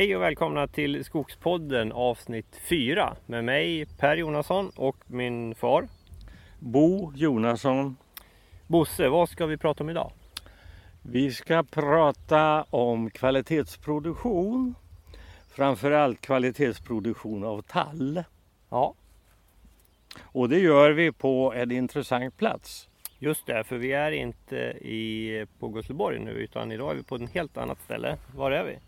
Hej och välkomna till Skogspodden avsnitt 4 med mig Per Jonasson och min far Bo Jonasson. Bosse. Vad ska vi prata om idag? Vi ska prata om kvalitetsproduktion. Framförallt kvalitetsproduktion av tall. Ja, Och det gör vi på en intressant plats. just det, för vi är inte i, på Gusleborg nu utan idag är vi på ett helt annat ställe. Var är vi?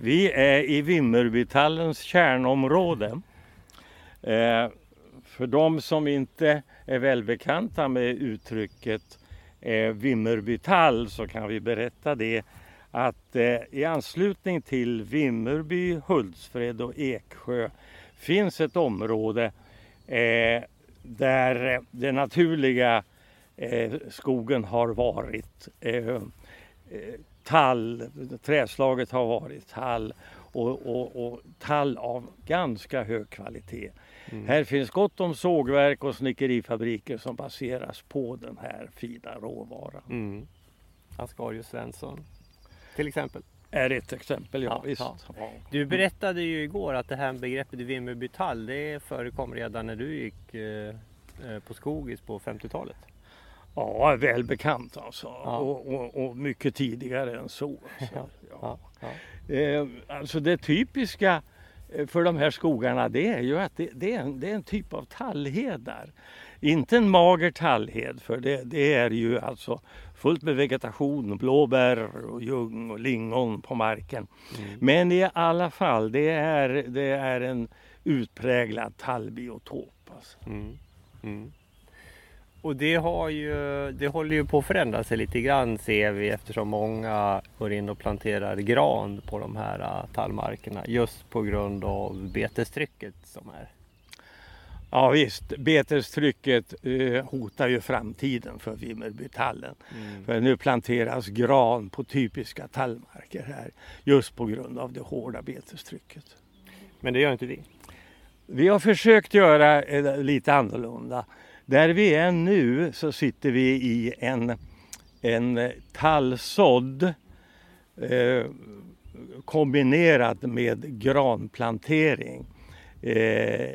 Vi är i Vimmerbytallens kärnområde. Eh, för de som inte är välbekanta med uttrycket eh, Vimmerbytall så kan vi berätta det att eh, i anslutning till Vimmerby, Hultsfred och Eksjö finns ett område eh, där eh, den naturliga eh, skogen har varit eh, tall, träslaget har varit tall och, och, och tall av ganska hög kvalitet. Här finns gott om sågverk och snickerifabriker som baseras på den här fina råvaran. Mm. Ascarius Svensson till exempel. Är ett exempel, ja, ja. Ja. Du berättade ju igår att det här begreppet Vimmerbytall det förekom redan när du gick eh, eh, på Skogis på 50-talet. Ja, välbekant alltså. Ja. Och, och, och mycket tidigare än så. alltså. Ja, ja. Eh, alltså det typiska eh, för de här skogarna det är ju att det, det, är, en, det är en typ av tallhedar. Inte en mager tallhed för det, det är ju alltså fullt med vegetation, blåbär och ljung och lingon på marken. Mm. Men i alla fall, det är, det är en utpräglad tallbiotop. Alltså. Mm. Mm. Och det, har ju, det håller ju på att förändra sig lite grann ser vi eftersom många går in och planterar gran på de här äh, tallmarkerna just på grund av betestrycket som är. Ja visst, betestrycket eh, hotar ju framtiden för Vimmerbytallen. För nu planteras gran på typiska tallmarker här just på grund av det hårda betestrycket. Men det gör inte vi. Vi har försökt göra eh, lite annorlunda. Där vi är nu så sitter vi i en, en tallsådd eh, kombinerad med granplantering. Eh,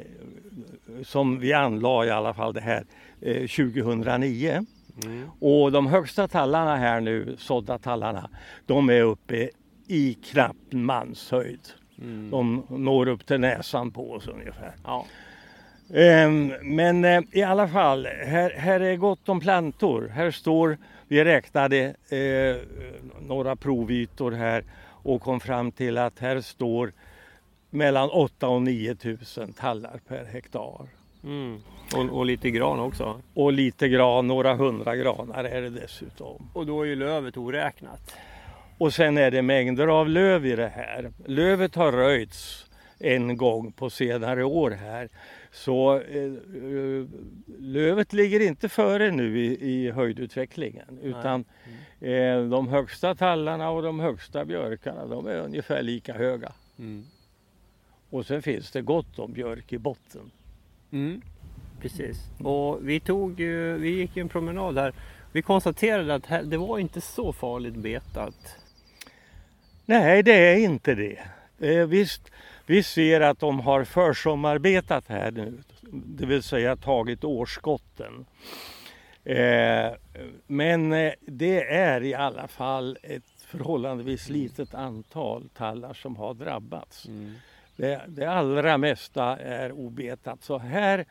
som vi anlade i alla fall det här eh, 2009. Mm. Och de högsta tallarna här nu, sådda tallarna, de är uppe i knappt manshöjd. Mm. De når upp till näsan på oss ungefär. Ja. Ehm, men eh, i alla fall, här, här är gott om plantor. Här står, vi räknade eh, några provytor här och kom fram till att här står mellan 8 och 9 tusen tallar per hektar. Mm. Och, och lite gran också. Och lite gran, några hundra granar är det dessutom. Och då är ju lövet oräknat. Och sen är det mängder av löv i det här. Lövet har röjts en gång på senare år här. Så eh, lövet ligger inte före nu i, i höjdutvecklingen. Utan eh, de högsta tallarna och de högsta björkarna de är ungefär lika höga. Mm. Och sen finns det gott om björk i botten. Mm. Precis. Och vi, tog ju, vi gick ju en promenad här. Vi konstaterade att här, det var inte så farligt betat. Nej, det är inte det. Eh, visst, vi ser att de har försommarbetat här nu, det vill säga tagit årsskotten. Eh, men eh, det är i alla fall ett förhållandevis litet antal tallar som har drabbats. Det, det allra mesta är obetat. Så här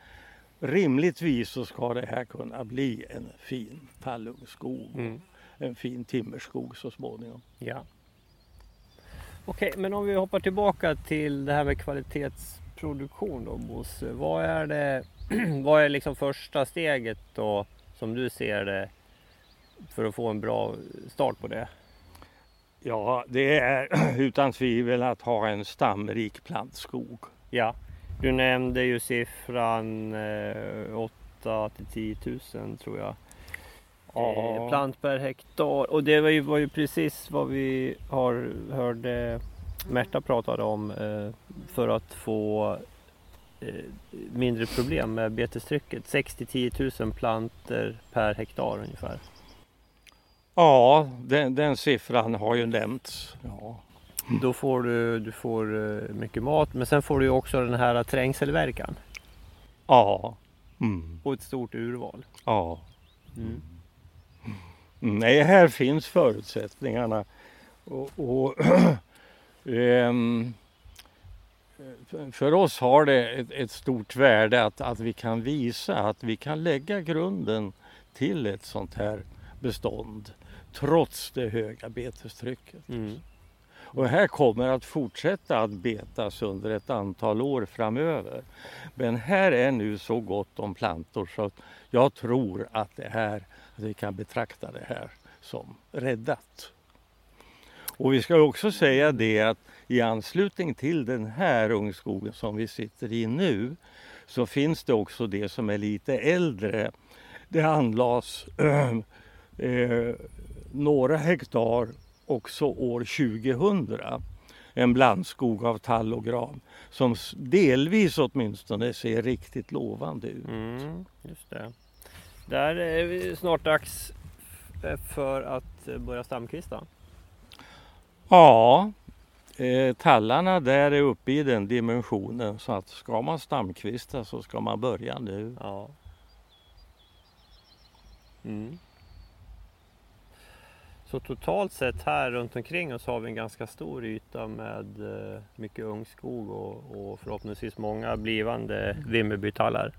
rimligtvis så ska det här kunna bli en fin tallungskog. Mm. En fin timmerskog så småningom. Ja. Okej, men om vi hoppar tillbaka till det här med kvalitetsproduktion då Bosse. Vad är det, vad är liksom första steget då som du ser det för att få en bra start på det? Ja, det är utan tvivel att ha en stamrik plantskog. Ja, du nämnde ju siffran eh, 8 till 10 000 tror jag. Eh, plant per hektar och det var ju, var ju precis vad vi har hörde Märta pratade om eh, för att få eh, mindre problem med betestrycket. 6 till 10 000 planter per hektar ungefär. Ja, den, den siffran har ju nämnts. Ja. Då får du, du får mycket mat men sen får du också den här trängselverkan. Ja. Mm. Och ett stort urval. Ja. Mm. Nej, här finns förutsättningarna. Och, och um, för oss har det ett, ett, stort värde att, att vi kan visa att vi kan lägga grunden till ett sånt här bestånd trots det höga betestrycket. Mm. Och här kommer att fortsätta att betas under ett antal år framöver. Men här är nu så gott om plantor så jag tror att, det här, att vi kan betrakta det här som räddat. Och vi ska också säga det att i anslutning till den här ungskogen som vi sitter i nu så finns det också det som är lite äldre. Det anlades äh, eh, några hektar också år 2000. En blandskog av tall och gran som delvis åtminstone ser riktigt lovande ut. Mm, just det. Där är vi snart dags för att börja stamkvista. Ja, eh, tallarna där är uppe i den dimensionen så att ska man stamkvista så ska man börja nu. Ja. Mm. Så totalt sett här runt omkring oss har vi en ganska stor yta med eh, mycket ungskog och, och förhoppningsvis många blivande Vimmerbytallar.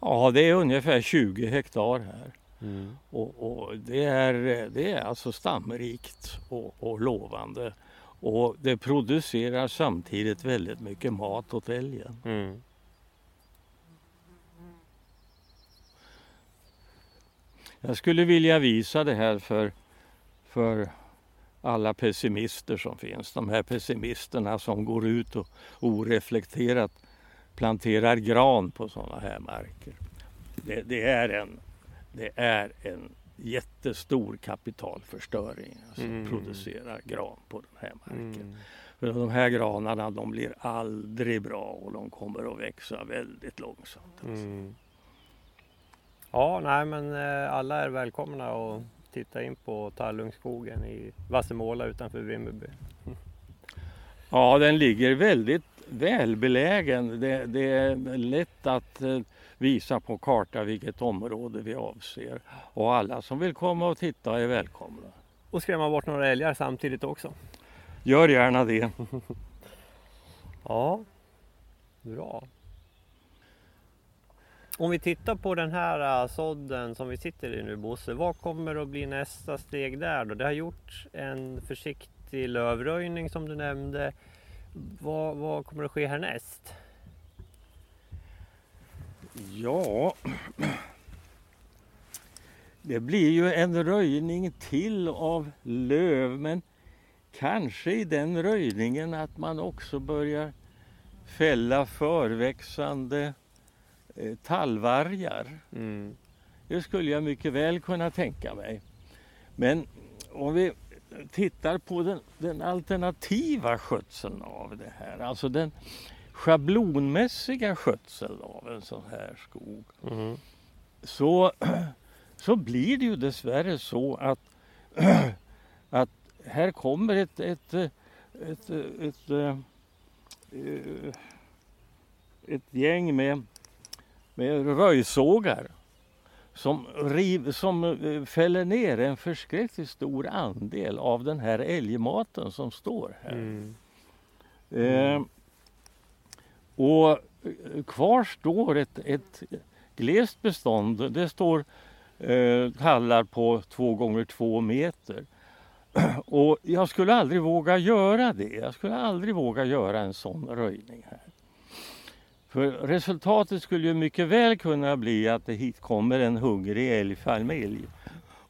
Ja, det är ungefär 20 hektar här. Mm. Och, och, det, är, det är alltså stamrikt och, och, lovande. Och det producerar samtidigt väldigt mycket mat åt älgen. Mm. Jag skulle vilja visa det här för för alla pessimister som finns. De här pessimisterna som går ut och oreflekterat planterar gran på sådana här marker. Det, det, är, en, det är en jättestor kapitalförstöring att mm. producera gran på den här marken. Mm. För de här granarna de blir aldrig bra och de kommer att växa väldigt långsamt. Alltså. Mm. Ja, nej men eh, alla är välkomna och titta in på Tallungsskogen i Vassemåla utanför Vimmerby. Ja, den ligger väldigt välbelägen. Det, det är lätt att eh, visa på karta vilket område vi avser. Och alla som vill komma och titta är välkomna. Och skrämma bort några älgar samtidigt också. Gör gärna det. ja, bra. Om vi tittar på den här uh, sådden som vi sitter i nu Bosse, vad kommer att bli nästa steg där då? Det har gjorts en försiktig lövröjning som du nämnde. Vad, vad kommer att ske härnäst? Ja, det blir ju en röjning till av löv men kanske i den röjningen att man också börjar fälla förväxande eh, tallvargar. Mm. Det skulle jag mycket väl kunna tänka mig. Men om vi tittar på den, den, alternativa skötseln av det här, alltså den schablonmässiga skötseln av en sån här skog. Mm. Så, så blir det ju dessvärre så att, att här kommer ett, ett, ett, ett, ett, ett, ett gäng med med röjsågar som, riv, som eh, fäller ner en förskräckligt stor andel av den här älgmaten som står här. Mm. Eh, och kvar står ett, ett glest bestånd. Det står eh, tallar på två gånger två meter. Och jag skulle aldrig våga göra det. Jag skulle aldrig våga göra en sån röjning här. För resultatet skulle ju mycket väl kunna bli att det hit kommer en hungrig älgfamilj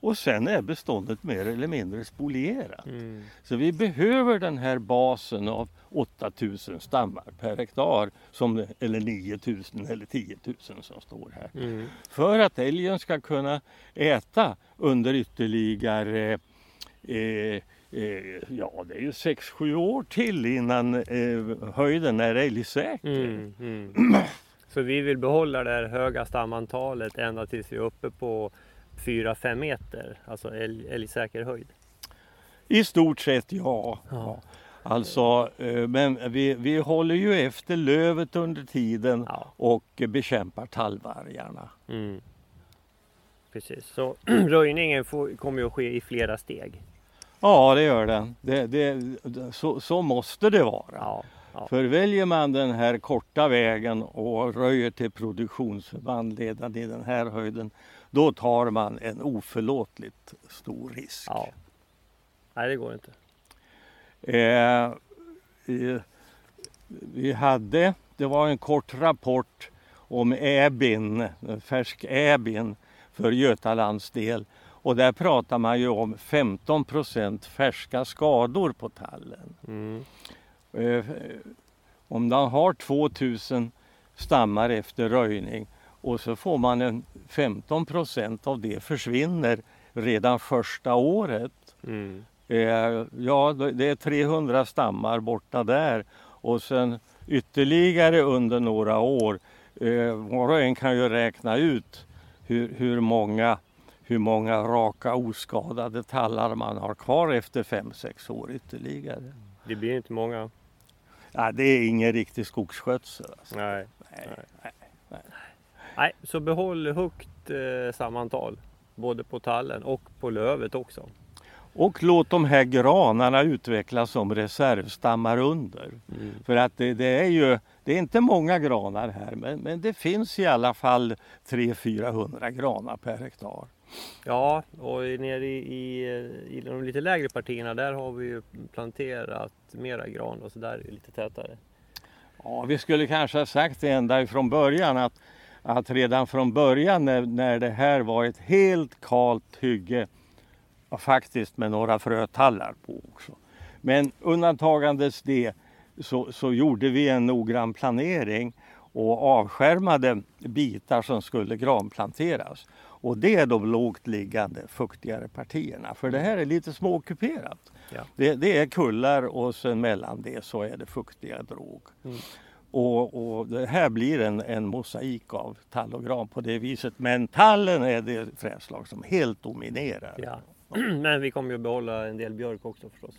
och sen är beståndet mer eller mindre spolierat. Mm. Så vi behöver den här basen av 8000 stammar per hektar, som, eller 9000 eller 10 000 som står här. Mm. För att älgen ska kunna äta under ytterligare eh, ja, det är ju 6-7 år till innan eh, höjden är älgsäker. Mm, mm. Så vi vill behålla det här höga stamantalet ända tills vi är uppe på 4-5 meter, alltså älg, älgsäker höjd? I stort sett ja. ja. Alltså, eh, men vi, vi håller ju efter lövet under tiden Ja. och bekämpar tallvargarna. Mm. Precis, så röjningen får, kommer ju att ske i flera steg. Ja, det gör den. Det, det, så, så måste det vara. Ja, ja. För väljer man den här korta vägen och röjer till produktionsförband redan i den här höjden, då tar man en oförlåtligt stor risk. ja. Nej, det går inte. Eh, eh, vi hade, det var en kort rapport om Äbin, färsk Äbin för Götalands del. Och där pratar man ju om 15% färska skador på tallen. Mm. Eh, om man har 2000 stammar efter röjning och så får man en 15% av det försvinner redan första året. Mm. Eh, ja, det är 300 stammar borta där och sen ytterligare under några år. Eh, var och en kan ju räkna ut hur, hur, många, hur många raka oskadade tallar man har kvar efter 5-6 år ytterligare. Det blir inte många. Ja, det är ingen riktig skogsskötsel. Alltså. Nej. Nej, nej. Nej, så behåll högt eh, sammantal. Både på tallen och på lövet också. Och låt de här granarna utvecklas som reservstammar under. Mm. För att det, det är ju, det är inte många granar här men, men det finns i alla fall 300-400 granar per hektar. Ja, och nere i, i, i de lite lägre partierna där har vi ju planterat mera gran och så där är det lite tätare. Ja, vi skulle kanske ha sagt det ända ifrån början att, att redan från början när, när det här var ett helt kalt hygge och faktiskt med några frötallar på också. Men undantagandes det så, så gjorde vi en noggrann planering och avskärmade bitar som skulle granplanteras. Och det är de lågt liggande fuktigare partierna för det här är lite småkuperat. Ja. Det, det är kullar och sen mellan det så är det fuktiga drog. Mm. Och, och det här blir en, en mosaik av tall och gran på det viset. Men tallen är det trädslag som helt dominerar. Ja. Men vi kommer ju behålla en del björk också förstås.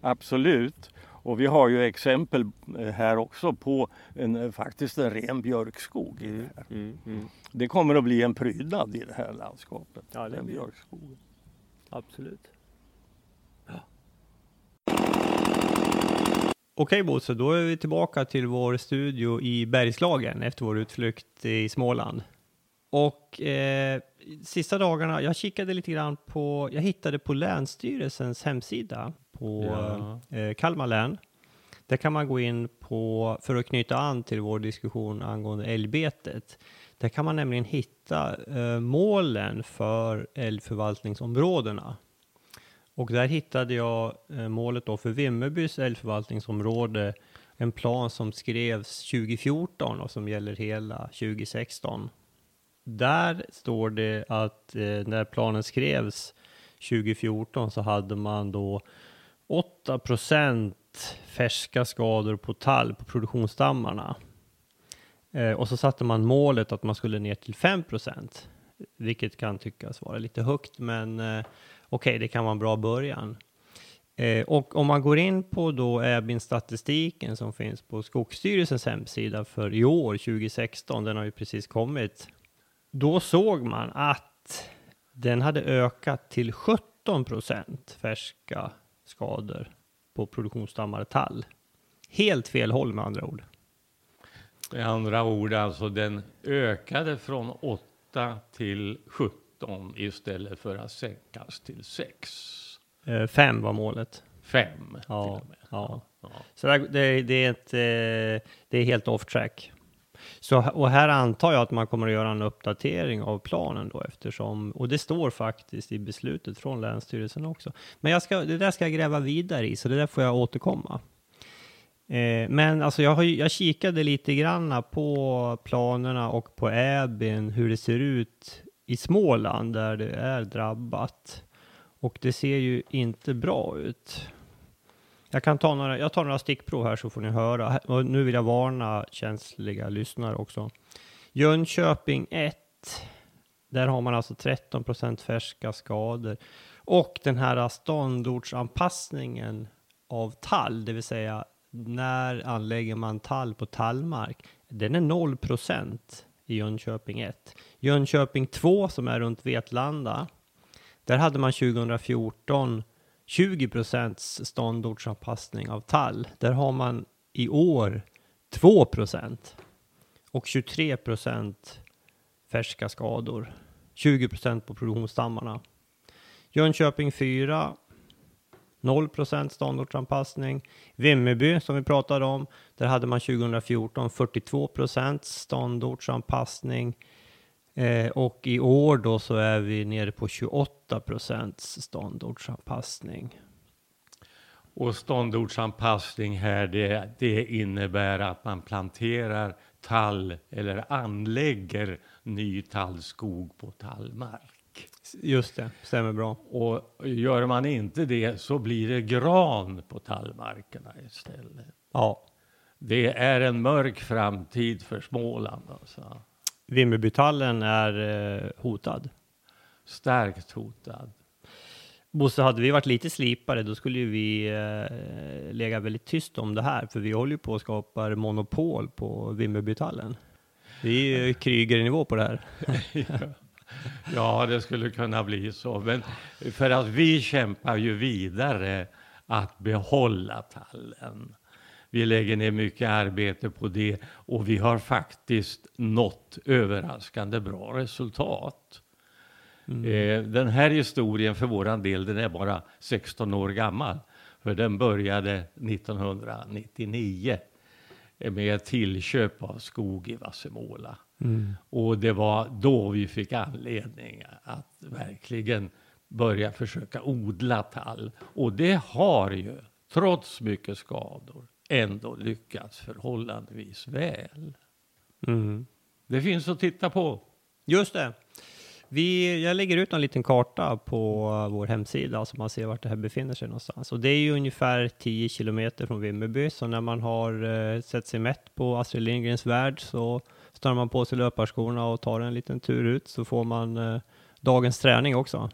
Absolut. Och vi har ju exempel eh, här också på en, eh, faktiskt en ren björkskog. I det, här. Mm, mm. det kommer att bli en prydnad i det här landskapet. Ja, det den björkskogen. Absolut. Okej Bosse, då är vi tillbaka till vår studio i Bergslagen efter vår utflykt i Småland. Och eh, sista dagarna, jag kikade lite grann på, jag hittade på Länsstyrelsens hemsida på Ja. eh, Kalmar län. Där kan man gå in på, för att knyta an till vår diskussion angående älgbetet. Där kan man nämligen hitta eh, målen för älgförvaltningsområdena. Och där hittade jag eh, målet då för Vimmerbys älgförvaltningsområde, en plan som skrevs 2014 och som gäller hela 2016. Där står det att eh, när planen skrevs 2014 så hade man då 8 procent färska skador på tall på produktionsstammarna. Eh, och så satte man målet att man skulle ner till 5 procent, vilket kan tyckas vara lite högt, men eh, okej, det kan vara en bra början. Eh, och om man går in på då Äbin-statistiken som finns på Skogsstyrelsens hemsida för i år, 2016, den har ju precis kommit, då såg man att den hade ökat till 17 procent färska skador på produktionsstammar tall. Helt fel håll med andra ord. Med andra ord, alltså den ökade från 8 till 17 istället för att sänkas till 6. Eh, fem var målet. 5 Ja, ja. Ja. Så det, det, det, är ett, eh, det är helt off track. Så, och här antar jag att man kommer att göra en uppdatering av planen då eftersom, och det står faktiskt i beslutet från Länsstyrelsen också. Men jag ska, det där ska jag gräva vidare i, så det där får jag återkomma. Eh, men alltså jag, har, jag kikade lite granna på planerna och på Äbyn, hur det ser ut i Småland där det är drabbat. Och det ser ju inte bra ut. Jag kan ta några, jag tar några stickprov här så får ni höra. Och nu vill jag varna känsliga lyssnare också. Jönköping 1. Där har man alltså 13% färska skador. Och den här ståndortsanpassningen av tall, det vill säga när anlägger man tall på tallmark, den är 0 procent i Jönköping 1. Jönköping 2 som är runt Vetlanda, där hade man 2014 20 procents ståndortsanpassning av tall. Där har man i år 2 procent och 23 procent färska skador. 20 procent på produktionsstammarna. Jönköping 4 0 procent ståndortsanpassning. Vimmerby som vi pratade om, där hade man 2014 42 procent ståndortsanpassning. Eh, och i år då så är vi nere på 28 procents ståndortsanpassning. Och ståndortsanpassning här, det, det innebär att man planterar tall eller anlägger ny tallskog på tallmark. Just det, stämmer bra. Och gör man inte det så blir det gran på tallmarkerna istället. Ja. Det är en mörk framtid för Småland. Alltså. Vimmerbytallen är eh, hotad. Starkt hotad. Bosse, hade vi varit lite slipare då skulle ju vi eh, lägga väldigt tyst om det här, för vi håller ju på att skapa monopol på Vimmerbytallen. Det är ju Kryger-nivå på det här. ja, det skulle kunna bli så, men för att vi kämpar ju vidare att behålla tallen. Vi lägger ner mycket arbete på det och vi har faktiskt nått överraskande bra resultat. Mm. Eh, den här historien för våran del, den är bara 16 år gammal. För den började 1999 med tillköp av skog i Vassemåla. Mm. Och det var då vi fick anledning att verkligen börja försöka odla tall. Och det har ju, trots mycket skador, ändå lyckats förhållandevis väl. Mm. Det finns att titta på. Just det. Vi, jag lägger ut en liten karta på vår hemsida så man ser vart det här befinner sig någonstans. Och det är ju ungefär 10 kilometer från Vimmerby, så när man har uh, sett sig mätt på Astrid Lindgrens värld så stannar man på sig löparskorna och tar en liten tur ut så får man uh, dagens träning också.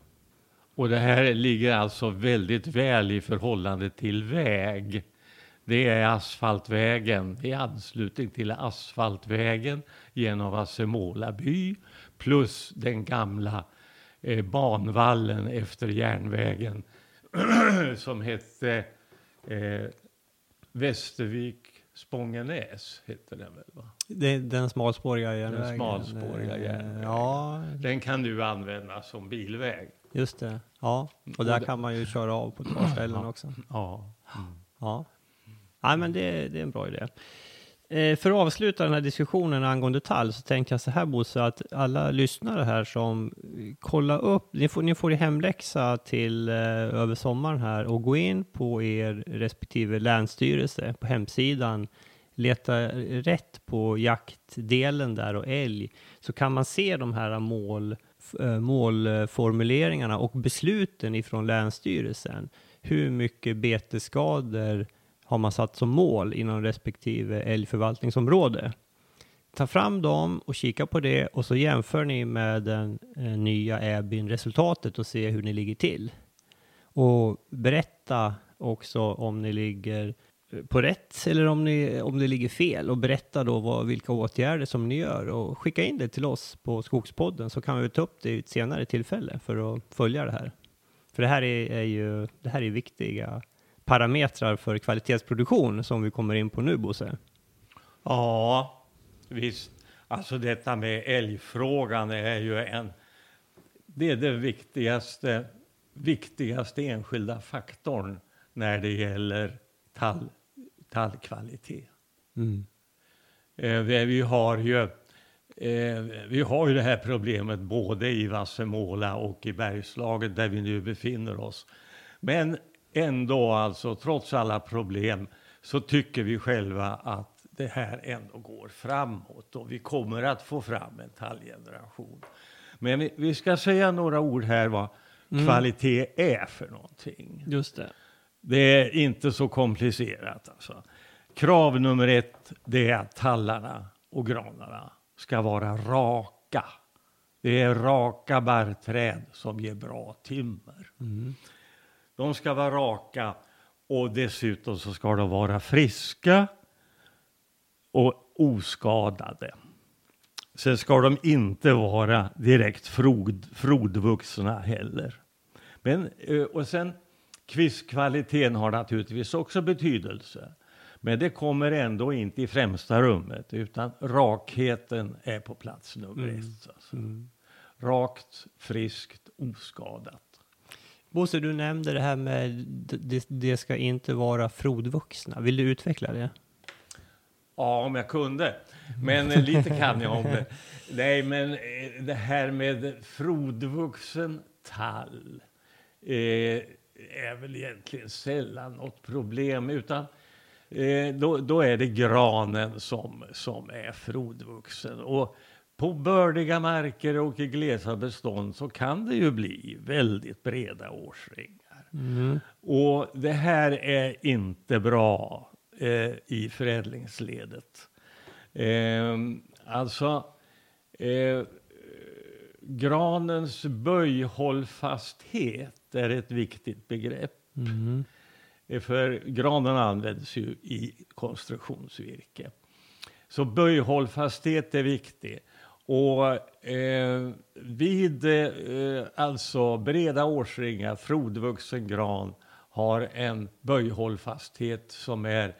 Och det här ligger alltså väldigt väl i förhållande till väg. Det är asfaltvägen i anslutning till asfaltvägen genom Vassemåla by plus den gamla eh, banvallen efter järnvägen som hette eh, Västervik Spångenäs hette den väl? Va? Det, den smalspåriga järnvägen? Den smalspåriga järnvägen. Ja. Den kan nu användas som bilväg. Just det. Ja, och där kan man ju köra av på ett par ställen också. Ja. Mm. ja. Nej, men det, det är en bra idé. Eh, för att avsluta den här diskussionen angående tall så tänker jag så här Bosse, att alla lyssnare här som eh, kollar upp, ni får, ni får i hemläxa till eh, över sommaren här och gå in på er respektive länsstyrelse på hemsidan, leta rätt på jaktdelen där och älg, så kan man se de här mål, eh, målformuleringarna och besluten ifrån Länsstyrelsen. Hur mycket betesskador har man satt som mål inom respektive älgförvaltningsområde. Ta fram dem och kika på det och så jämför ni med den eh, nya EBIN-resultatet och se hur ni ligger till. Och berätta också om ni ligger eh, på rätt eller om, ni, om det ligger fel och berätta då vad, vilka åtgärder som ni gör och skicka in det till oss på Skogspodden så kan vi ta upp det i ett senare tillfälle för att följa det här. För det här är, är ju det här är viktiga parametrar för kvalitetsproduktion som vi kommer in på nu, Bosse? Ja, visst. Alltså detta med älgfrågan är ju en... Det är den viktigaste, viktigaste enskilda faktorn när det gäller tall, tallkvalitet. Mm. Eh, vi har ju eh, vi har ju det här problemet både i Vassemåla och i Bergslaget där vi nu befinner oss. Men ändå alltså, trots alla problem, så tycker vi själva att det här ändå går framåt och vi kommer att få fram en tallgeneration. Men vi, vi ska säga några ord här vad mm. kvalitet är för någonting. Just det. Det är inte så komplicerat alltså. Krav nummer ett, det är att tallarna och granarna ska vara raka. Det är raka barrträd som ger bra timmer. Mm. De ska vara raka och dessutom så ska de vara friska och oskadade. Sen ska de inte vara direkt frod, frodvuxna heller. Men, eh, och sen Kvistkvaliteten har naturligtvis också betydelse. Men det kommer ändå inte i främsta rummet utan rakheten är på plats nummer mm. ett. Alltså. Mm. Rakt, friskt, oskadat. Bosse, du nämnde det här med det, det ska inte vara frodvuxna. Vill du utveckla det? Ja, om jag kunde. Men eh, lite kan jag om det. Nej, men eh, det här med frodvuxen tall. Eh, är väl egentligen sällan något problem. utan eh, då, då, är det granen som, som är frodvuxen. Och på bördiga marker och i glesa bestånd så kan det ju bli väldigt breda årsringar. Mm. Och det här är inte bra eh, i förädlingsledet. Eh, alltså, eh, granens böjhållfasthet är ett viktigt begrepp. Mm. För granen används ju i konstruktionsvirke. Så böjhållfasthet är viktig. Och eh, vid eh, alltså breda årsringar, frodvuxen gran, har en böjhållfasthet som är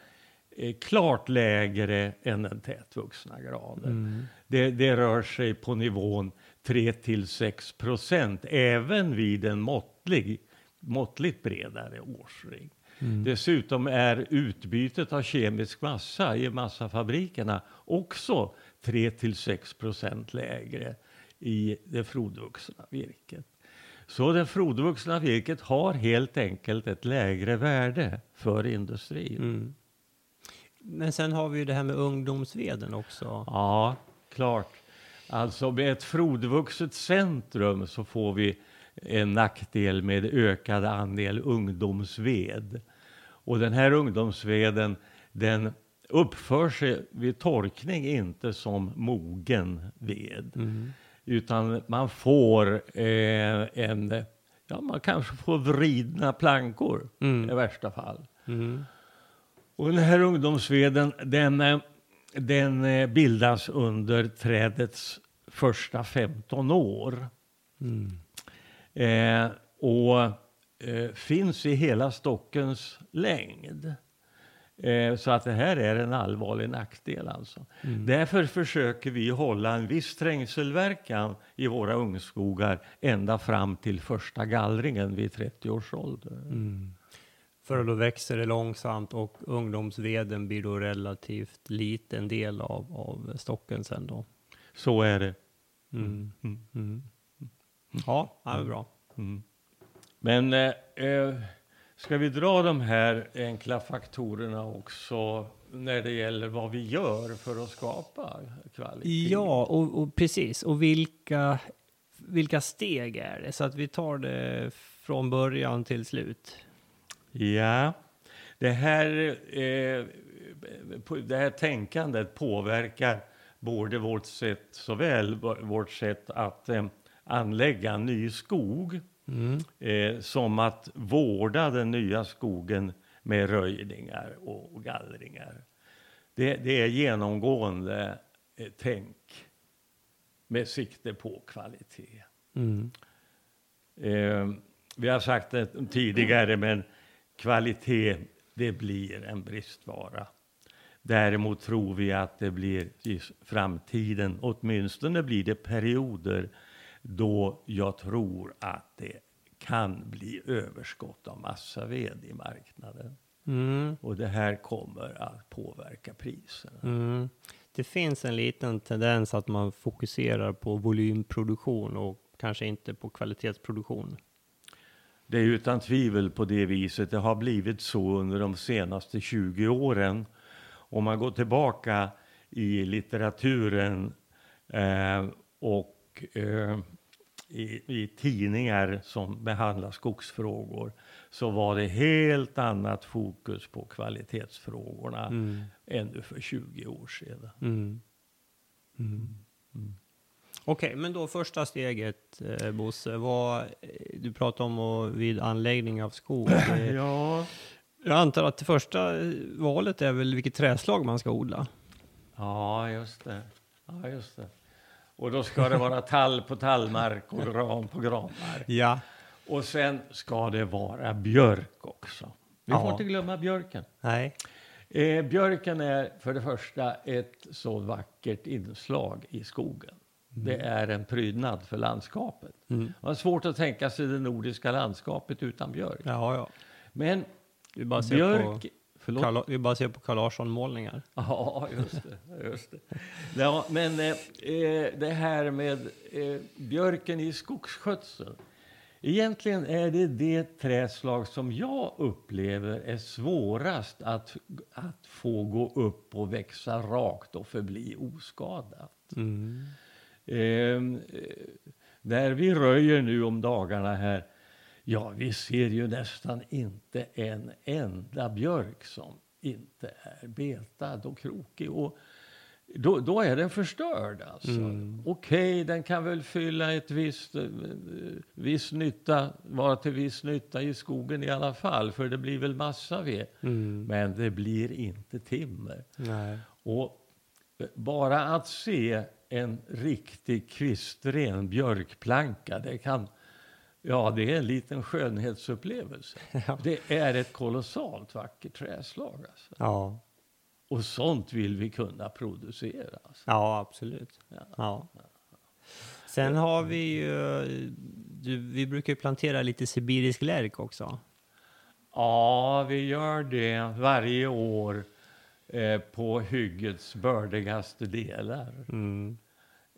eh, klart lägre än den tätvuxna granen. Mm. Det, det, rör sig på nivån 3 till 6 procent, även vid en måttlig, måttligt bredare årsring. Mm. Dessutom är utbytet av kemisk massa i massafabrikerna också 3 till 6 procent lägre i det frodvuxna virket. Så det frodvuxna virket har helt enkelt ett lägre värde för industrin. Mm. Men sen har vi ju det här med ungdomsveden också. Ja, klart. Alltså med ett frodvuxet centrum så får vi en nackdel med ökad andel ungdomsved. Och den här ungdomsveden den uppför sig vid torkning inte som mogen ved. Mm. Utan man får eh, en, ja man kanske får vridna plankor mm. i värsta fall. Mm. Och den här ungdomsveden den den eh, bildas under trädets första 15 år. Mm. Eh, och eh, finns i hela stockens längd. Eh, så att det här är en allvarlig nackdel. Alltså. Mm. Därför försöker vi hålla en viss trängselverkan i våra ungskogar ända fram till första gallringen vid 30 års ålder. Mm. För då växer det långsamt och ungdomsveden blir då relativt liten del av, av stocken sen då. Så är det. Mm. Mm. Mm. Ja, det är bra. Mm. Men eh, eh, ska vi dra de här enkla faktorerna också när det gäller vad vi gör för att skapa kvalitet? Ja, och, och precis. Och vilka, vilka steg är det? Så att vi tar det från början till slut. Ja, det här, eh, det här tänkandet påverkar både vårt sätt, såväl vårt sätt att eh, anlägga ny skog mm. eh, som att vårda den nya skogen med röjningar och gallringar. Det, det är genomgående eh, tänk med sikte på kvalitet. Mm. Eh, vi har sagt det tidigare, men kvalitet, det blir en bristvara. Däremot tror vi att det blir i framtiden, åtminstone blir det perioder då jag tror att det kan bli överskott av massaved i marknaden. Mm. Och det här kommer att påverka priserna. Mm. Det finns en liten tendens att man fokuserar på volymproduktion och kanske inte på kvalitetsproduktion. Det är utan tvivel på det viset. Det har blivit så under de senaste 20 åren. Om man går tillbaka i litteraturen eh, och eh, i, i, tidningar som behandlar skogsfrågor så var det helt annat fokus på kvalitetsfrågorna mm. ännu för 20 år sedan. Mm. Mm. mm. Okej, okay, men då första steget, eh, Bosse, vad, du pratade om och vid anläggning av skog. ja. Jag antar att det första valet är väl vilket träslag man ska odla? Ja, just det. Ja, just det. Och då ska det vara tall på tallmark och gran på granmark. Ja. Och sen ska det vara björk också. Vi får Ja. inte glömma björken. Nej. Eh, björken är för det första ett så vackert inslag i skogen. Det är en prydnad för landskapet. Mm. Det var svårt att tänka sig det nordiska landskapet utan björk. Ja, ja. Men björk... Förlåt? Carl, vi bara ser på Carl Larsson-målningar. Ja, just det. Just det. Ja, men eh, eh, det här med eh, björken i skogsskötseln. Egentligen är det det träslag som jag upplever är svårast att, att få gå upp och växa rakt och förbli oskadat. Mm. Eh, där vi röjer nu om dagarna här, ja, vi ser ju nästan inte en enda björk som inte är betad och krokig. Och då, då är den förstörd. Alltså. Mm. Okej, den kan väl fylla ett visst, eh, viss nytta, vara till viss nytta i skogen i alla fall, för det blir väl massa ved. Mm. Men det blir inte timmer. Nej. Och bara att se en riktig kvistren björkplanka, det kan... Ja, det är en liten skönhetsupplevelse. Ja. Det är ett kolossalt vackert träslag. Alltså. Ja. Och sånt vill vi kunna producera. Alltså. ja, absolut. Ja. Ja. Sen har vi ju, du, vi brukar ju plantera lite sibirisk lärk också. Ja, vi gör det varje år eh, på hyggets bördigaste delar. Mm.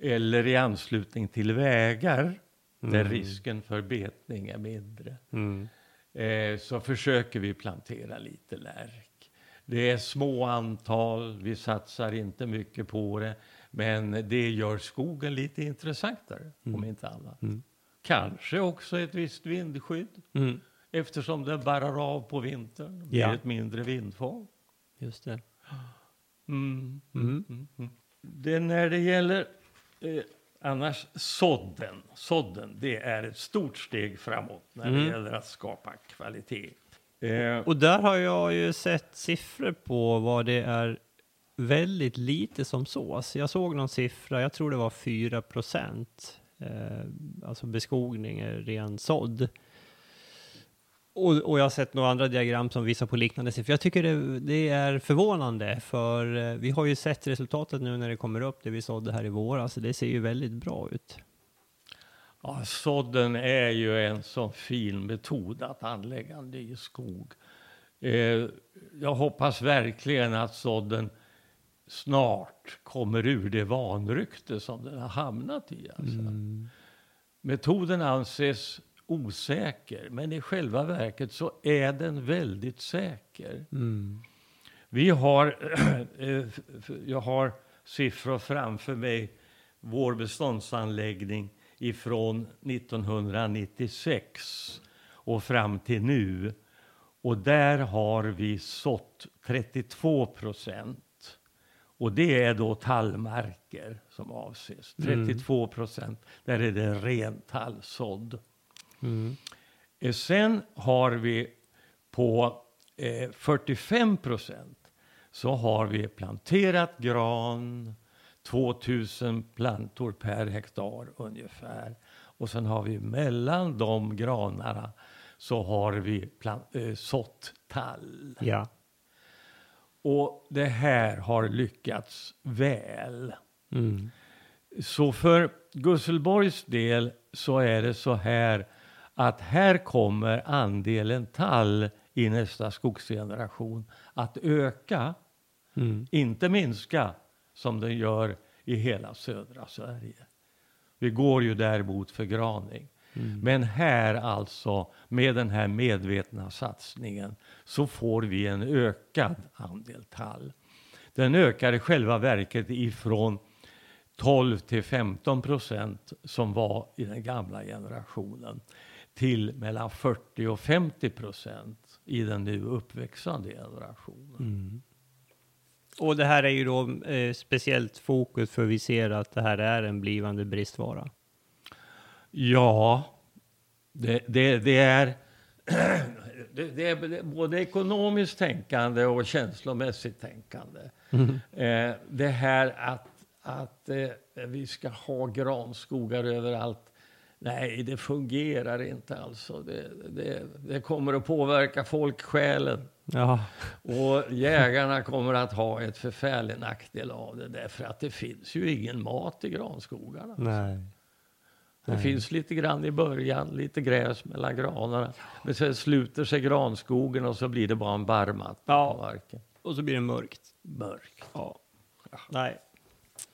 Eller i anslutning till vägar där Mm. risken för betning är mindre. Mm. eh, så försöker vi plantera lite lärk. Det är små antal, vi satsar inte mycket på det, men det gör skogen lite intressantare, om inte annat. Mm. Kanske också ett visst vindskydd, Mm. eftersom det barrar av på vintern. Det blir Ja. ett mindre vindfång. Just det. Mm. Mm. Mm, mm. Det när det gäller eh, annars sådden, sådden, det är ett stort steg framåt när Mm. det gäller att skapa kvalitet. Eh, Och där har jag ju sett siffror på vad det är väldigt lite som sås. Jag såg någon siffra, jag tror det var 4 procent. Eh, alltså beskogning ren sådd. Och, och jag har sett några andra diagram som visar på liknande siffror. Jag tycker det, det är förvånande, för eh, vi har ju sett resultatet nu när det kommer upp, det vi sådde här i våras. Det ser ju väldigt bra ut. ja, sådden är ju en så fin metod att anlägga en ny skog. Eh, jag hoppas verkligen att sådden snart kommer ur det vanrykte som den har hamnat i. Alltså. Mm. Metoden anses osäker, men i själva verket så är den väldigt säker. Mm. Vi har, eh, jag har siffror framför mig, vår beståndsanläggning ifrån 1996 och fram till nu. Och där har vi sått 32 procent. Och det är då tallmarker som avses. 32 procent, där är det ren tallsådd. Mm. Sen har vi på eh, 45 procent så har vi planterat gran, 2000 plantor per hektar ungefär. Och sen har vi mellan de granarna så har vi plan- eh, sått tall. Ja. Och det här har lyckats väl. Mm. Så för Gusselborgs del så är det så här att här kommer andelen tall i nästa skogsgeneration att öka, Mm. inte minska som den gör i hela södra Sverige. Vi går ju däremot för graning. Mm. Men här alltså, med den här medvetna satsningen, så får vi en ökad andel tall. Den ökar i själva verket ifrån 12 till 15 procent som var i den gamla generationen till mellan 40 och 50 procent i den nu uppväxande generationen. Mm. Och det här är ju då eh, speciellt fokus för vi ser att det här är en blivande bristvara. Ja, det, det, det är... det, det är både ekonomiskt tänkande och känslomässigt tänkande. Mm. Eh, det här att, att eh, vi ska ha granskogar överallt. Nej, det fungerar inte alltså. Det, det, det kommer att påverka folksjälen. Ja. Och jägarna kommer att ha ett förfärlig nackdel av det därför att det finns ju ingen mat i granskogarna. Nej. Det Nej. finns lite grann i början, lite gräs mellan granarna. Men sen sluter sig granskogen och så blir det bara en barrmatta ja. på marken. Och så blir det mörkt. Mörkt. Ja. Nej.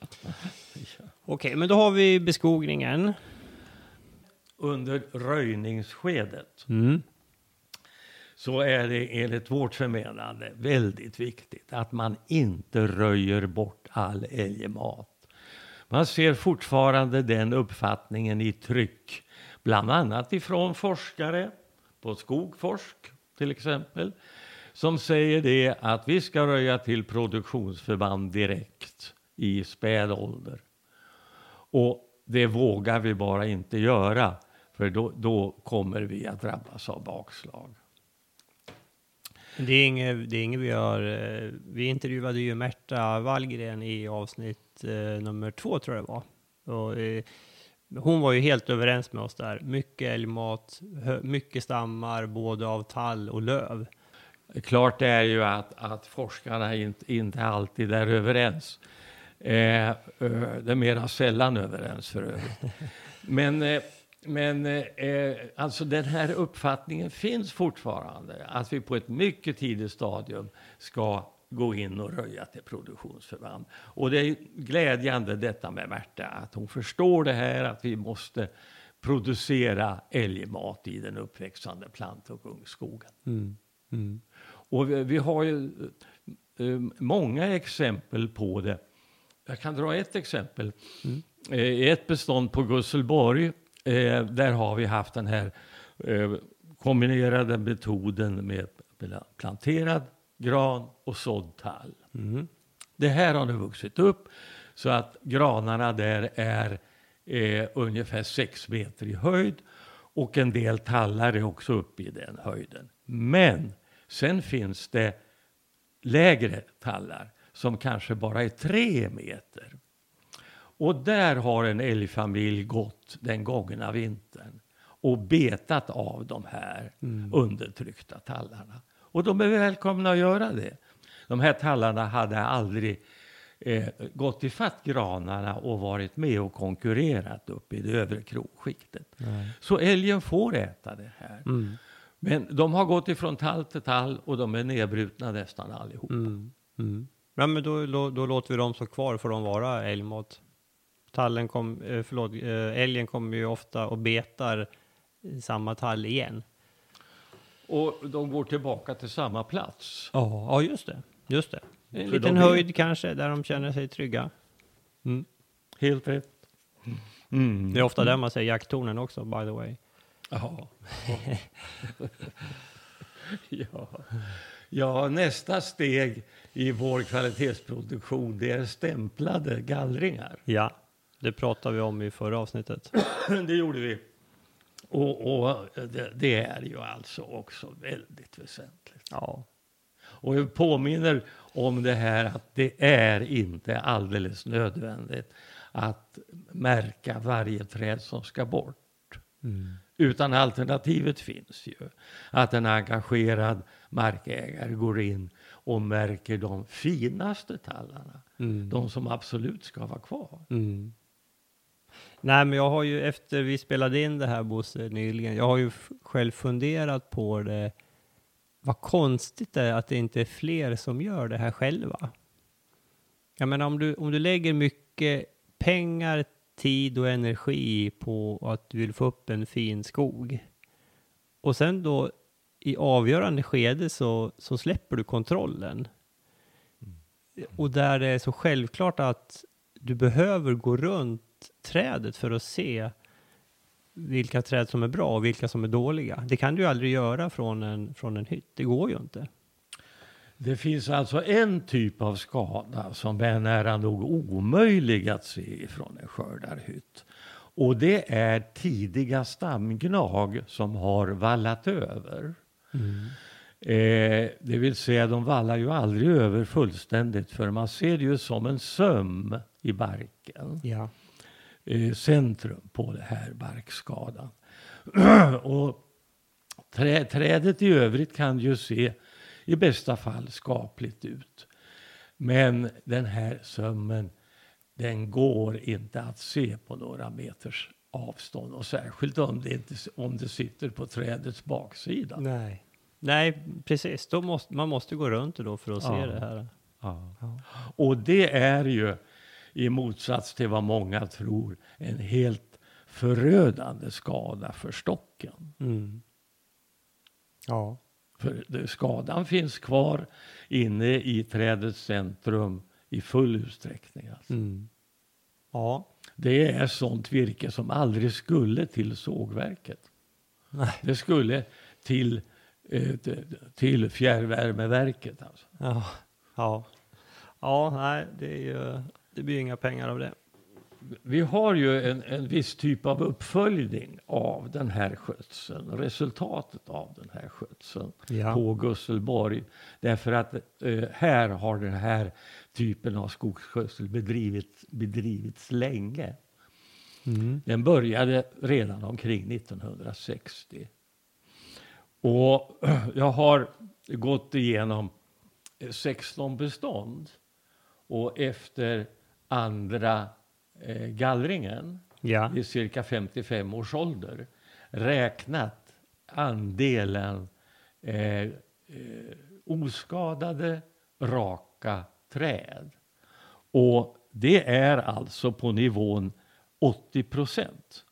Okej, okay, men då har vi beskogningen. Under röjningsskedet mm. så är det enligt vårt förmenande väldigt viktigt att man inte röjer bort all älgmat. Man ser fortfarande den uppfattningen i tryck, bland annat ifrån forskare på Skogforsk till exempel, som säger det att vi ska röja till produktionsförband direkt i späd ålder. Och det vågar vi bara inte göra, för då, då kommer vi att drabbas av bakslag. Det är inget, det är inget vi har... Eh, vi intervjuade ju Märta Wallgren i avsnitt eh, nummer två, tror jag det var. Och, eh, hon var ju helt överens med oss där. Mycket älgmat, mycket stammar, både av tall och löv. Klart är ju att, att forskarna inte, inte alltid är överens. Eh, det är mera sällan överens för övrigt. Men men eh, alltså den här uppfattningen finns fortfarande, att vi på ett mycket tidigt stadium ska gå in och röja till produktionsförband. Och det är glädjande detta med Märta, att hon förstår det här, att vi måste producera älgmat i den uppväxande plant och ungskogen. Mm. Mm. Och vi, vi, har ju uh, många exempel på det. Jag kan dra ett exempel. Mm. Uh, ett bestånd på Gusselborg Eh, där har vi haft den här eh, kombinerade metoden med planterad gran och sådd tall. Mm. Det här har nu vuxit upp så att granarna där är eh, ungefär 6 meter i höjd och en del tallar är också uppe i den höjden. Men sen finns det lägre tallar som kanske bara är 3 meter. Och där har en älgfamilj gått den gångna vintern och betat av de här mm. undertryckta tallarna. Och de är välkomna att göra det. De här tallarna hade aldrig eh, gått ifatt granarna och varit med och konkurrerat upp i det övre krokskiktet. Nej. Så älgen får äta det här. Mm. Men de har gått ifrån tall till tall och de är nedbrutna nästan allihopa. Mm. Mm. Ja, men då, då, då, låter vi dem stå kvar, för de vara älgmat? Tallen kom, eh, förlåt, eh, älgen kommer ju ofta och betar samma tall igen. Och de går tillbaka till samma plats? Ja, ja just det. Just det. En För liten höjd är... kanske, där de känner sig trygga. Mm. Helt rätt. Mm. Det är ofta där man säger jakttornen också, by the way. Ja. ja. ja, nästa steg i vår kvalitetsproduktion, det är stämplade gallringar. Ja. Det pratade vi om i förra avsnittet. det gjorde vi. Och, och det, det, är ju alltså också väldigt väsentligt. Ja. Och vi påminner om det här att det är inte alldeles nödvändigt att märka varje träd som ska bort. Mm. Utan alternativet finns ju. Att en engagerad markägare går in och märker de finaste tallarna. Mm. De som absolut ska vara kvar. Mm. Nej, men jag har ju efter vi spelade in det här Bosse nyligen, jag har ju själv funderat på det. Vad konstigt det är att det inte är fler som gör det här själva. Jag menar om du, om du lägger mycket pengar, tid och energi på att du vill få upp en fin skog och sen då i avgörande skede så, så släpper du kontrollen. Mm. Och där det är så självklart att du behöver gå runt trädet för att se vilka träd som är bra och vilka som är dåliga. Det kan du ju aldrig göra från en, från en hytt. Det går ju inte. Det finns alltså en typ av skada som är nära nog omöjlig att se från en skördarhytt. Och det är tidiga stamgnag som har vallat över. Mm. Eh, det vill säga de vallar ju aldrig över fullständigt för man ser det ju som en söm i barken. Ja. Eh, centrum på det här barkskadan. och trä, trädet i övrigt kan ju se i bästa fall skapligt ut. Men den här sömmen den går inte att se på några meters avstånd och särskilt om det, inte, om det sitter på trädets baksida. Nej, Nej precis. Då måste, man måste gå runt då för att ja. se det här. Ja. ja. Och det är ju i motsats till vad många tror en helt förödande skada för stocken. Mm. Ja. För skadan finns kvar inne i trädets centrum i full utsträckning. Alltså. Mm. Ja. Det är sånt virke som aldrig skulle till sågverket. Nej. Det skulle till, eh, till fjärrvärmeverket. Alltså. Ja, ja. ja nej, det, är ju, det blir inga pengar av det vi har ju en, en viss typ av uppföljning av den här skötseln, resultatet av den här skötseln ja. på Gusselborg. Därför att eh, här har den här typen av skogsskötsel bedrivits, bedrivits länge. Mm. Den började redan omkring 1960. Och jag har gått igenom 16 bestånd. Och efter andra eh, gallringen ja. i cirka 55 års ålder räknat andelen eh, eh, oskadade, raka träd. Och det är alltså på nivån 80 procent.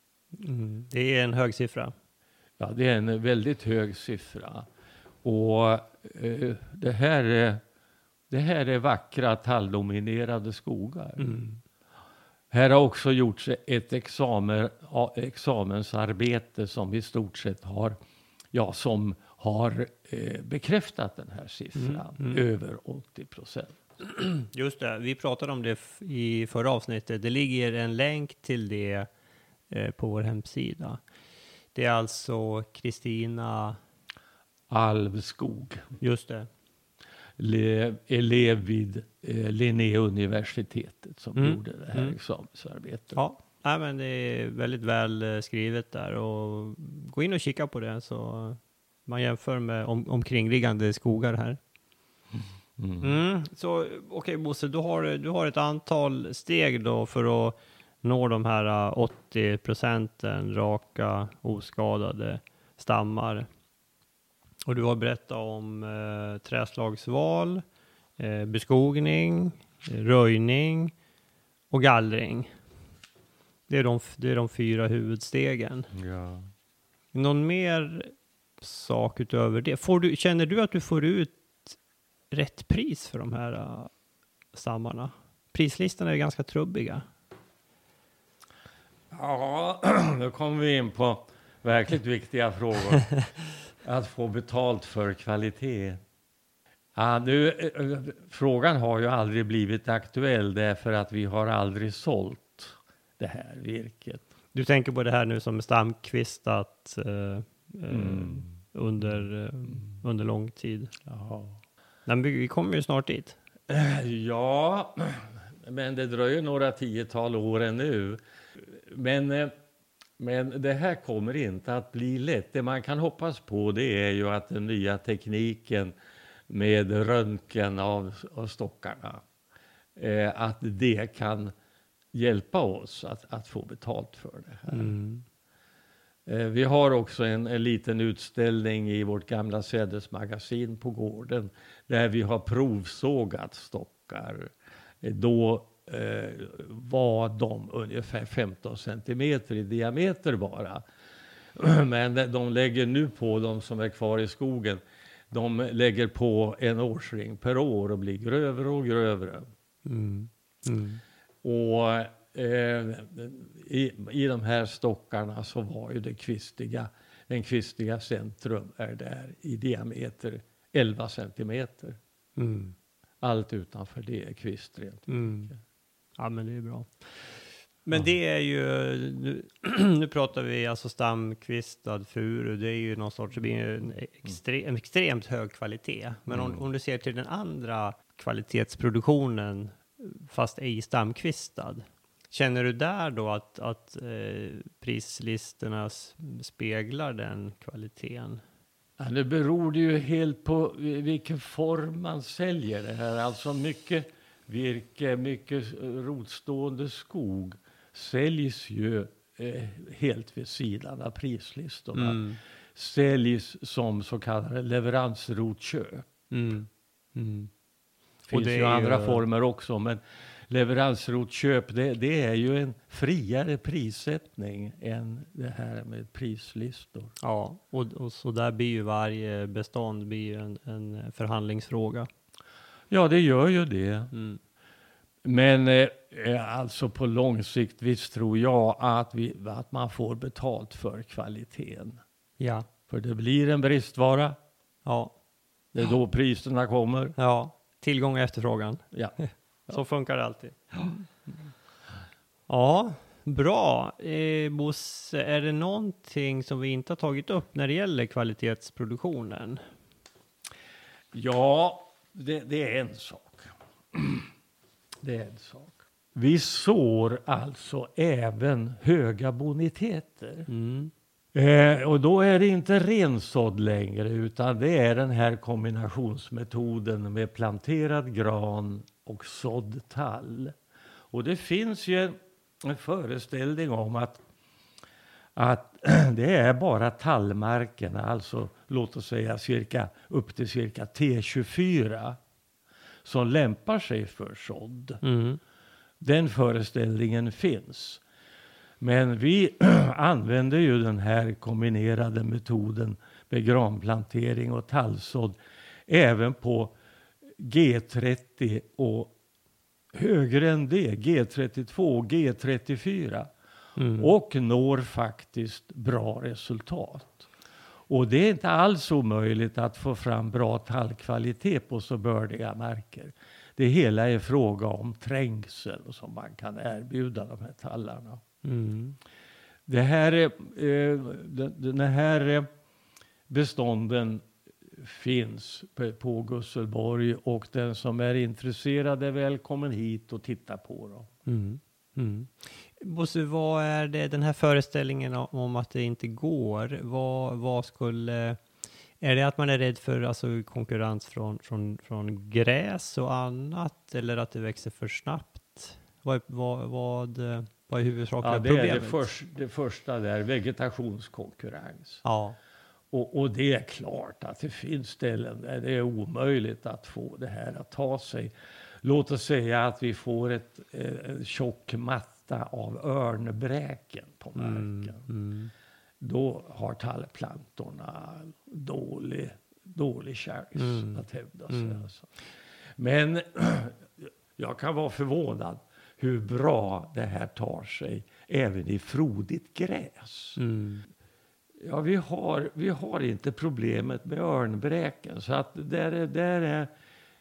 Mm, det är en hög siffra. Ja, det är en väldigt hög siffra. Och eh, det, här är, det här är vackra talldominerade skogar. Mm. Här har också gjorts ett examen, examensarbete som i stort sett har, ja, som har eh, bekräftat den här siffran, mm, mm. över 80 procent. Just det, vi pratade om det i förra avsnittet. Det ligger en länk till det eh, på vår hemsida. Det är alltså Kristina Alvskog. Just det elev vid eh, Linnéuniversitetet som mm. gjorde det här mm. examensarbetet. Ja, Nej, men det är väldigt väl eh, skrivet där och gå in och kika på det så man jämför med om, omkringliggande skogar här. Mm. Mm. Så okej okay, Bosse, du har, du har ett antal steg då för att nå de här 80 eh, procenten raka oskadade stammar. Och du har berättat om eh, träslagsval, eh, beskogning, röjning och gallring. Det är de, det är de fyra huvudstegen. Ja. Någon mer sak utöver det? Får du, känner du att du får ut rätt pris för de här uh, stammarna? Prislistorna är ganska trubbiga. Ja, nu kommer vi in på verkligt viktiga frågor. Att få betalt för kvalitet. Ja, nu, eh, frågan har ju aldrig blivit aktuell därför att vi har aldrig sålt det här virket. Du tänker på det här nu som stamkvistat eh, eh mm. under, eh, under lång tid? Ja. Men vi kommer ju snart dit. Ja, men det dröjer några tiotal år ännu. Men men det här kommer inte att bli lätt. Det man kan hoppas på det är ju att den nya tekniken med röntgen av, av stockarna, eh, att det kan hjälpa oss att, att få betalt för det här. Mm. Eh, vi har också en, en, liten utställning i vårt gamla sädesmagasin på gården där vi har provsågat stockar. Eh, då var de ungefär 15 centimeter i diameter bara. Men de lägger nu på de som är kvar i skogen. De lägger på en årsring per år och blir grövre och grövre. Mm. Mm. Och eh, i, i de här stockarna så var ju det kvistiga, den kvistiga centrum är där i diameter 11 centimeter. Mm. Allt utanför det är kvistrent. Mm. Ja, men det är bra. Men det är ju, nu, nu pratar vi alltså stamkvistad furu, det är ju någon sorts, det blir en, extre, en extremt hög kvalitet. Men om, om du ser till den andra kvalitetsproduktionen, fast ej stamkvistad, känner du där då att, att eh, prislistorna speglar den kvaliteten? Ja, det beror ju helt på vilken form man säljer det här. Alltså mycket virke, mycket rotstående skog säljs ju eh, helt vid sidan av prislistorna. Mm. Säljs som så kallade leveransrotköp. Mm. Mm. Det Och finns det ju andra ju- former också, men leveransrotköp det, det är ju en friare prissättning än det här med prislistor. Ja, och, och så där blir ju varje bestånd blir en, en förhandlingsfråga. Ja, det gör ju det. Mm. Men eh, eh, alltså på lång sikt, visst tror jag att, vi, att man får betalt för kvaliteten. Ja, För det blir en bristvara, ja, det är då priserna kommer. ja. Tillgång och efterfrågan. Ja. Så funkar det alltid. Ja, bra. Eh, Bosse, är det någonting som vi inte har tagit upp när det gäller kvalitetsproduktionen? Ja, det, det är en sak. Det är en sak. Vi sår alltså även höga boniteter. Mm. Eh, och då är det inte rensådd längre utan det är den här kombinationsmetoden med planterad gran och sådd tall. Och det finns ju en föreställning om att, att det är bara tallmarkerna, alltså låt oss säga cirka, upp till cirka T24 som lämpar sig för sådd. Mm. Den föreställningen finns. Men vi använder ju den här kombinerade metoden med granplantering och tallsådd även på G30 och högre än det, G32 och G34 Mm. och når faktiskt bra resultat. Och det är inte alls omöjligt att få fram bra tallkvalitet på så bördiga marker. Det hela är fråga om trängsel som man kan erbjuda de här tallarna. Mm. Det här, är, eh, den, här eh, bestånden finns på, på Gusselborg och den som är intresserad är välkommen hit och titta på dem. Mm. Mm. Bosse, vad är det, den här föreställningen om- att det inte går, vad, vad skulle... Är det att man är rädd för alltså, konkurrens från, från, från gräs och annat, eller att det växer för snabbt? Vad, vad, vad, vad är huvudsakliga Ja, det är det, problemet? förs, det första där, vegetationskonkurrens. Ja. Och, och det är klart att det finns ställen där det är omöjligt att få det här att ta sig. Låt oss säga att vi får ett, eh, en tjock matta av örnbräken på Mm. marken. Mm. Då har tallplantorna dålig, dålig chans Mm. att hävda sig. Mm. Alltså. Men jag kan vara förvånad hur bra det här tar sig även i frodigt gräs. Mm. Ja, vi har, vi har inte problemet med örnbräken. Så att där är, där är,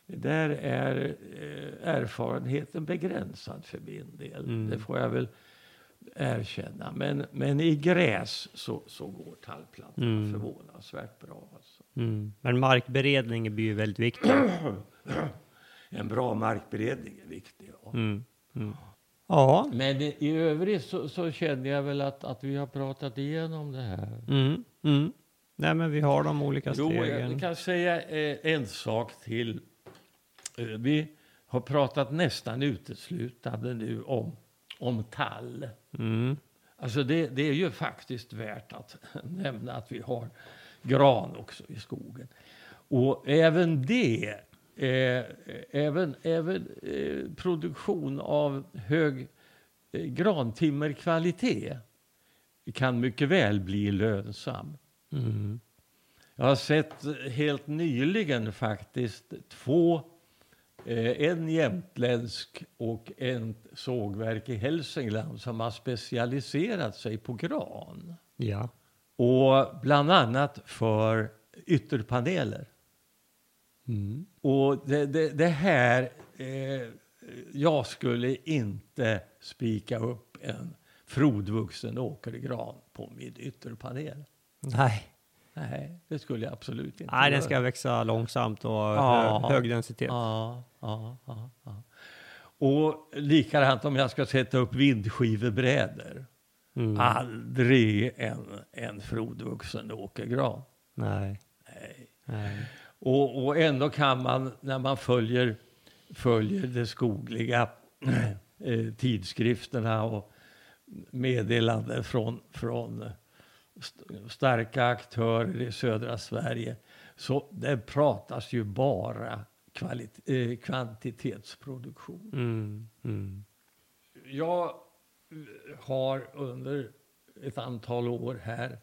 där är eh, erfarenheten begränsad för min del. Mm. Det får jag väl erkänna. Men, men i gräs så, så går tallplantorna Mm. förvånansvärt bra. Alltså. Mm. Men markberedning blir ju väldigt viktig. En bra markberedning är viktig. Ja. Mm. Mm. Ja. Men i, övrigt så, så känner jag väl att, att vi har pratat igenom det här. Mm. Mm. Nej, men vi har de olika Jo, stegen. jag kan säga eh, en sak till. Eh, vi har pratat nästan uteslutande nu om, om tall. Mm. Alltså det, det är ju faktiskt värt att nämna att vi har gran också i skogen. Och även det, eh, även, även eh, produktion av hög eh, grantimmerkvalitet kan mycket väl bli lönsam. Mm. Jag har sett helt nyligen faktiskt två, en jämtländsk och en sågverk i Hälsingland som har specialiserat sig på gran. Ja. Och bland annat för ytterpaneler. Mm. Och det, det, det här, eh, jag skulle inte spika upp en frodvuxen åkergran på min ytterpanel. Nej. Nej, det skulle jag absolut inte Nej, den ska växa långsamt och Ja. hö hög densitet. Ja, ja, ja, ja. Och likadant om jag ska sätta upp vindskivebrädor. Mm. Aldrig en, en frodvuxen åkergran. Nej. Nej. Nej. Och, och ändå kan man, när man följer, följer de skogliga eh, tidskrifterna och meddelanden från, från st- starka aktörer i södra Sverige, så det pratas ju bara eh, kvantitetsproduktion. Mm. Mm. Jag har under ett antal år här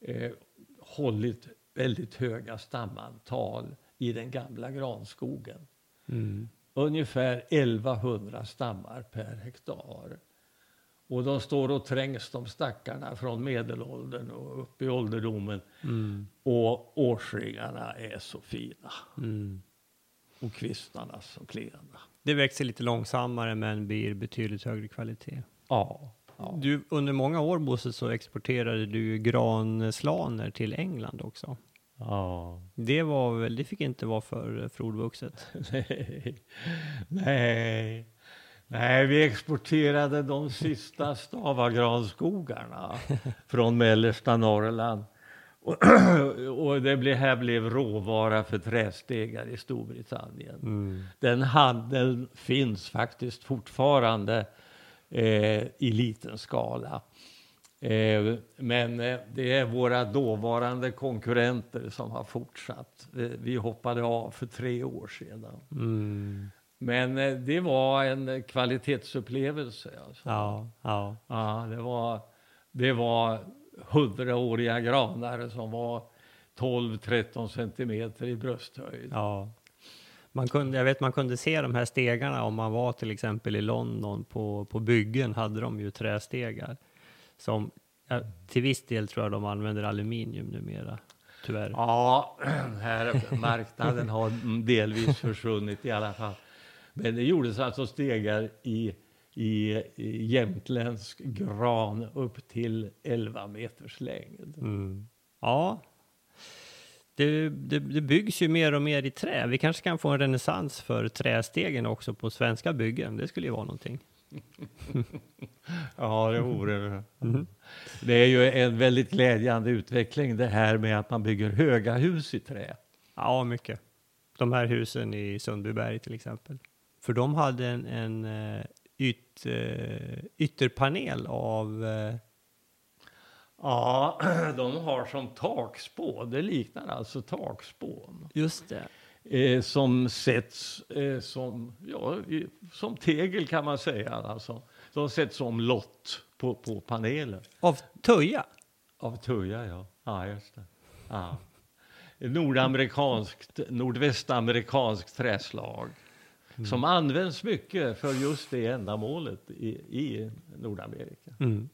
eh, hållit väldigt höga stamantal i den gamla granskogen. Mm. Ungefär 1100 stammar per hektar. Och de står och trängs, de stackarna, från medelåldern och upp i ålderdomen. Mm. Och årsringarna är så fina. Mm. Och kvistarna så klena. Det växer lite långsammare men blir betydligt högre kvalitet. Ja. ja. Du, under många år Bosse så exporterade du granslaner till England också. ja. Det, var väl, det fick inte vara för frodvuxet. Nej. Nej. Nej, vi exporterade de sista stavagranskogarna från mellersta Norrland. Och, och det blev, här blev råvara för trästegar i Storbritannien. Mm. Den handeln finns faktiskt fortfarande eh, i liten skala. Eh, men eh, det är våra dåvarande konkurrenter som har fortsatt. Vi hoppade av för tre år sedan. Mm. Men eh, det var en kvalitetsupplevelse. Alltså. Ja, ja. Ja, det var, det var hundraåriga granar som var 12-13 centimeter i brösthöjd. Ja. Man kunde, jag vet man kunde se de här stegarna om man var till exempel i London på, på byggen hade de ju trästegar. Som ja, till viss del tror jag de använder aluminium numera. Tyvärr. Ja, här marknaden har delvis försvunnit i alla fall. Men det gjordes alltså stegar i, i, i jämtländsk gran upp till 11 meters längd. Mm. Ja. Det, det, det byggs ju mer och mer i trä. Vi kanske kan få en renässans för trästegen också på svenska byggen. Det skulle ju vara någonting. Ja, det vore det. Mhm. Det är ju en väldigt glädjande utveckling det här med att man bygger höga hus i trä. Ja, mycket. De här husen i Sundbyberg till exempel. För de hade en, en eh, yt, eh, ytterpanel av... eh, Ja, de har som takspå, det liknar alltså takspån, Just det. eh, som sätts eh, som, ja, som tegel kan man säga. Alltså. De sätts som lott på, på panelen. Av Töja. Av tuja, ja. Ja, just det. Ja. Nordamerikanskt, nordvästamerikanskt träslag som används mycket för just det ändamålet i, i Nordamerika. Mm.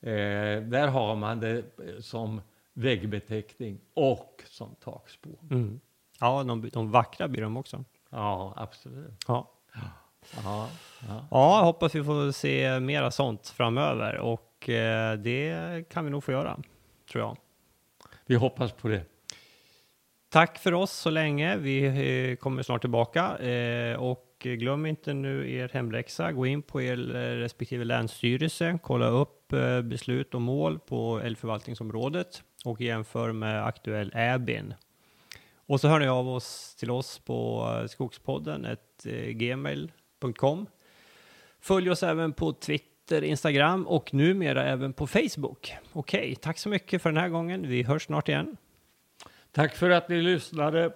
Eh, där har man det eh, som väggbeteckning och som takspå. Mm. Ja, de, de vackra blir de också. Ja, absolut. Ja. Ja, ja. ja, hoppas vi får se mera sånt framöver och eh, det kan vi nog få göra, tror jag. Vi hoppas på det. Tack för oss så länge. Vi eh, kommer snart tillbaka eh, och glöm inte nu er hemläxa. Gå in på er eh, respektive länsstyrelse, kolla upp beslut och mål på älgförvaltningsområdet och jämför med aktuell ÄBIN. Och så hör ni av oss till oss på skogspodden ett, gmail.com. Följ oss även på Twitter, Instagram och numera även på Facebook. Okej, tack så mycket för den här gången. Vi hörs snart igen. Tack för att ni lyssnade.